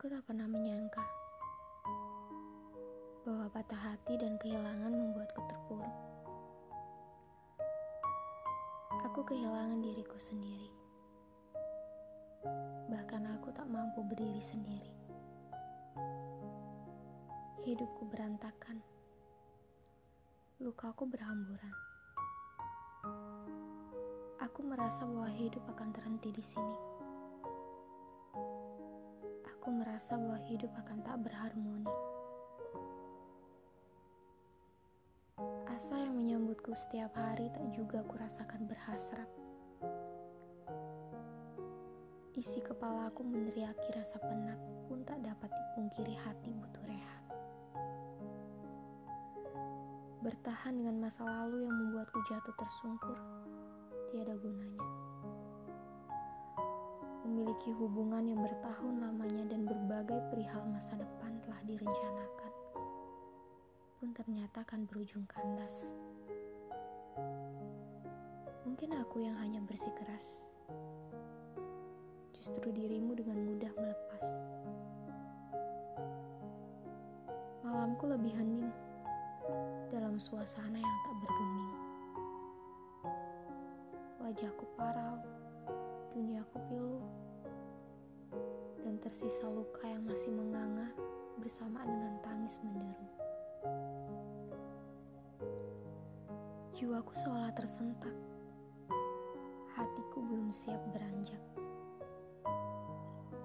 Aku tak pernah menyangka bahwa patah hati dan kehilangan membuatku terpuruk. Aku kehilangan diriku sendiri. Bahkan aku tak mampu berdiri sendiri. Hidupku berantakan. Lukaku berhamburan. Aku merasa bahwa hidup akan terhenti di sini. Aku merasa bahwa hidup akan tak berharmoni. Asa yang menyambutku setiap hari tak juga kurasakan berhasrat. Isi kepalaku meneriaki rasa penat pun tak dapat dipungkiri hati butuh rehat. Bertahan dengan masa lalu yang membuatku jatuh tersungkur, tiada gunanya. Memiliki hubungan yang bertahun perihal masa depan telah direncanakan, pun ternyata akan berujung kandas. Mungkin aku yang hanya bersikeras justru dirimu dengan mudah melepas. Malamku lebih hening dalam suasana yang tak bergeming. Wajahku parau, duniaku pilu, tersisa luka yang masih menganga bersamaan dengan tangis menderu. Jiwaku seolah tersentak. Hatiku belum siap beranjak.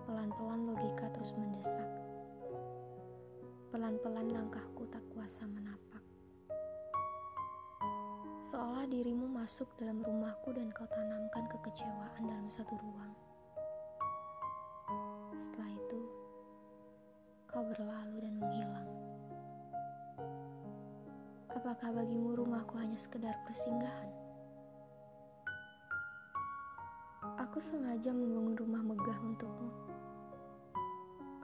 Pelan-pelan logika terus mendesak. Pelan-pelan langkahku tak kuasa menapak. Seolah dirimu masuk dalam rumahku dan kau tanamkan kekecewaan dalam satu ruang. Setelah itu, kau berlalu dan menghilang. Apakah bagimu rumahku hanya sekedar persinggahan? Aku sengaja membangun rumah megah untukmu.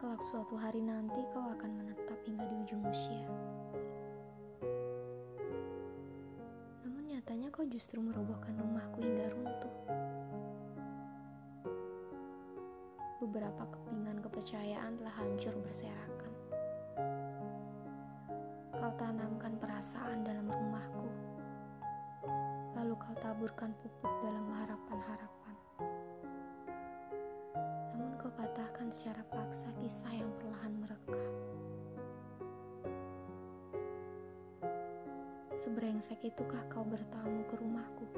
Kelak suatu hari nanti kau akan menetap hingga di ujung usia. Namun nyatanya kau justru merobohkan rumahku hingga runtuh. Beberapa kepingan kepercayaan telah hancur berserakan. Kau tanamkan perasaan dalam rumahku. Lalu kau taburkan pupuk dalam harapan-harapan. Namun kau patahkan secara paksa kisah yang perlahan merekah. Seberengsek itukah kau bertamu ke rumahku?